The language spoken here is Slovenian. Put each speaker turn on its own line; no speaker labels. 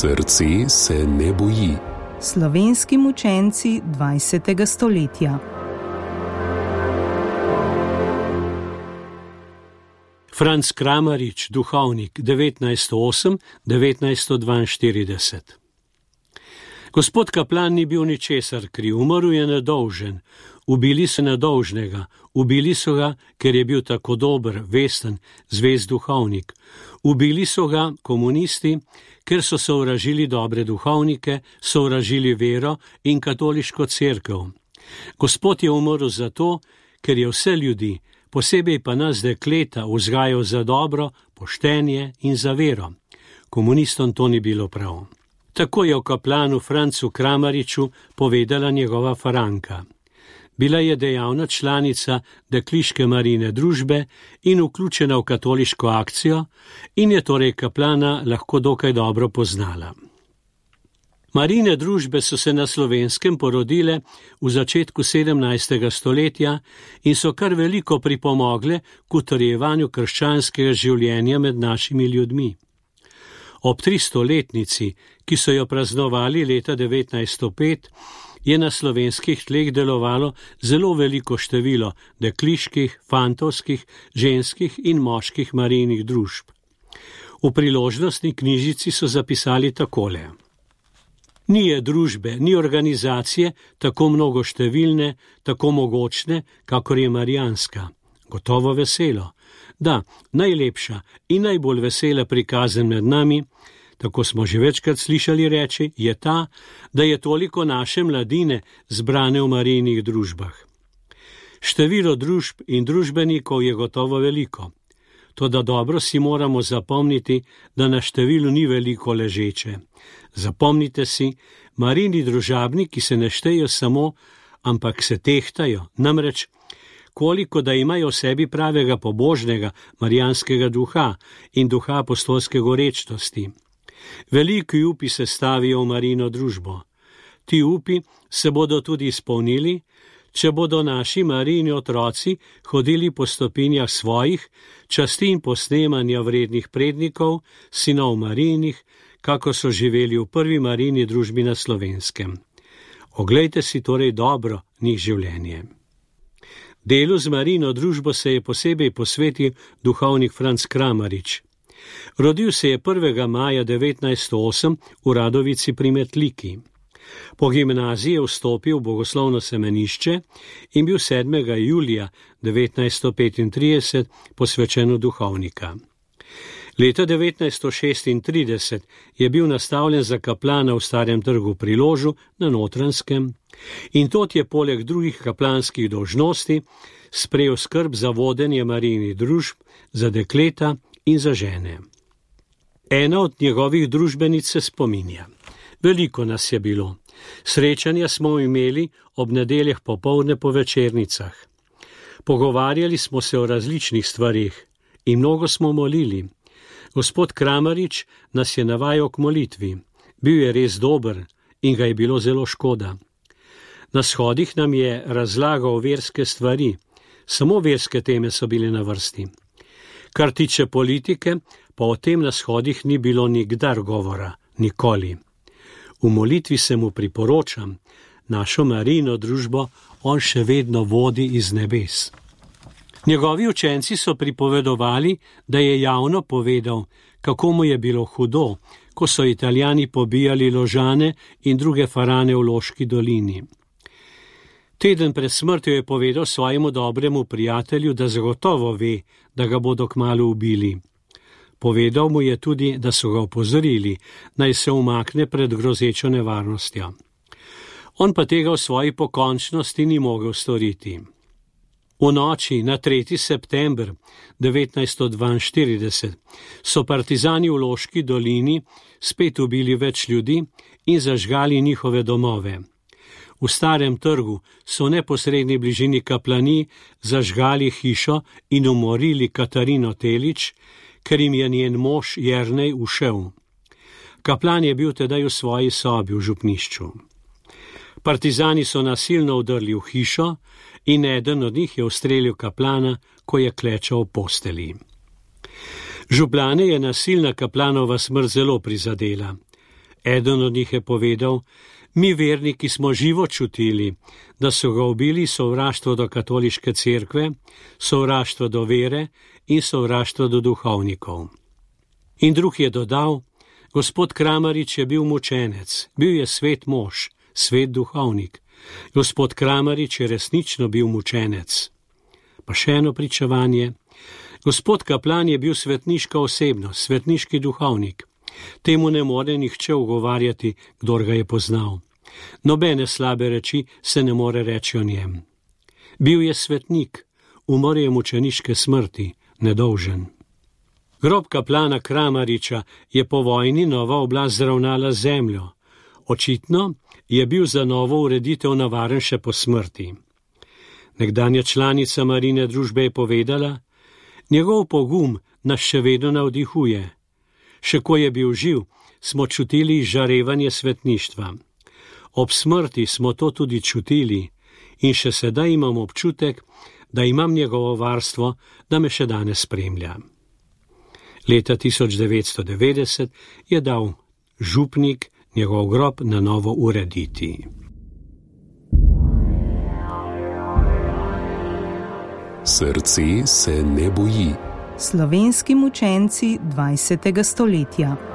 Srce se ne boji.
Slovenski mučenci 20. stoletja.
Franz Kramarič, duhovnik 1908-1942. Gospod Kaplan ni bil ničesar kriv, umrl je nedolžen, ubili so nedolžnega, ubili so ga, ker je bil tako dober, vesten, zvezd duhovnik. Ubili so ga komunisti, ker so sovražili dobre duhovnike, sovražili vero in katoliško crkvo. Gospod je umrl zato, ker je vse ljudi, posebej pa nas dekleta, vzgajal za dobro, poštenje in za vero. Komunistom to ni bilo prav. Tako je o kaplanu Francu Kramariču povedala njegova Franka. Bila je dejavna članica dekliške marine družbe in vključena v katoliško akcijo in je torej kaplana lahko dokaj dobro poznala. Marine družbe so se na slovenskem porodile v začetku 17. stoletja in so kar veliko pripomogle k utrjevanju krščanskega življenja med našimi ljudmi. Ob 300-letnici, ki so jo praznovali leta 1905, je na slovenskih tleh delovalo zelo veliko število dekliških, fantovskih, ženskih in moških marijnih družb. V priložnostni knjižici so zapisali takole: Ni je družbe, ni organizacije tako mnogo številne, tako mogočne, kakor je marijanska. Gotovo veselo. Da, najlepša in najbolj vesela prikazen med nami tako smo že večkrat slišali reči, je ta, da je toliko naše mladine zbrane v marijnih družbah. Število družb in družbenikov je gotovo veliko. To, da dobro si moramo zapomniti, da na številu ni veliko ležeče. Zapomnite si, marini družabniki se ne štejo samo, ampak se tehtajo, namreč koliko da imajo v sebi pravega pobožnega marijanskega duha in duha apostolske gorečnosti. Veliki upi se stavijo v marino družbo. Ti upi se bodo tudi izpolnili, če bodo naši marini otroci hodili po stopinjah svojih, časti in posnemanja vrednih prednikov, sinov marinih, kako so živeli v prvi marini družbi na slovenskem. Oglejte si torej dobro njih življenje. Delu z marino družbo se je posebej posvetil duhovnik Franz Kramarič. Rodil se je 1. maja 1908 v Radovici pri Metliki. Po gimnaziji je vstopil v bogoslovno semenišče in bil 7. julija 1935 posvečen v duhovnika. Leta 1936 je bil nastavljen za kaplana v starem trgu pri Ložu na Notranskem in tot je poleg drugih kaplanskih dožnosti sprejel skrb za vodenje marijnih družb, za dekleta in za žene. Ena od njegovih družbenic se spominja. Veliko nas je bilo. Srečanja smo imeli ob nedeljah popovdne po večernicah. Pogovarjali smo se o različnih stvarih in mnogo smo molili. Gospod Kramarič nas je navajal k molitvi. Bil je res dober in ga je bilo zelo škoda. Na shodih nam je razlagal verske stvari, samo verske teme so bile na vrsti. Kar tiče politike, pa o tem na shodih ni bilo nikdar govora, nikoli. V molitvi se mu priporočam, našo marino družbo on še vedno vodi iz nebes. Njegovi učenci so pripovedovali, da je javno povedal, kako mu je bilo hudo, ko so italijani pobijali ložane in druge farane v Loški dolini. Teden pred smrtjo je povedal svojemu dobremu prijatelju, da zagotovo ve, da ga bodo kmalo ubili. Povedal mu je tudi, da so ga opozorili, naj se umakne pred grozečo nevarnostjo. On pa tega v svoji pokončnosti ni mogel storiti. V noči na 3. september 1942 so partizani v Loški dolini spet ubili več ljudi in zažgali njihove domove. V starem trgu so v neposrednji bližini kaplani zažgali hišo in umorili Katarino Telič, ker jim je njen mož Jrnej ušel. Kaplan je bil tedaj v svoji sobi v župnišču. Partizani so nasilno udrli v hišo in eden od njih je ustrelil kaplana, ko je klečal v posteli. Župlane je nasilna kaplanova smrt zelo prizadela. Eden od njih je povedal: Mi, verniki, smo živo čutili, da so ga ubili sovraštvo do katoliške cerkve, sovraštvo do vere in sovraštvo do duhovnikov. In drug je dodal: Gospod Kramarič je bil mučenec, bil je svet mož, svet duhovnik. Gospod Kramarič je resnično bil mučenec. Pa še eno pričevanje. Gospod Kaplan je bil svetniška osebnost, svetniški duhovnik. Temu ne more nihče ugovarjati, kdor ga je poznal. Nobene slabe reči se ne more reči o njem. Bil je svetnik, umor je mučeniške smrti, nedolžen. Grob kaplana Kramariča je po vojni nova oblast zravnala zemljo. Očitno je bil za novo ureditev navaren še po smrti. Nekdanja članica marine družbe je povedala, njegov pogum nas še vedno navdihuje. Še ko je bil živ, smo čutili žarevanje svetništva. Ob smrti smo to tudi čutili in še sedaj imam občutek, da imam njegovo varstvo, da me še danes spremlja. Leta 1990 je dal župnik njegov grob na novo urediti.
Srce se ne boji.
Slovenski mučenci 20. stoletja.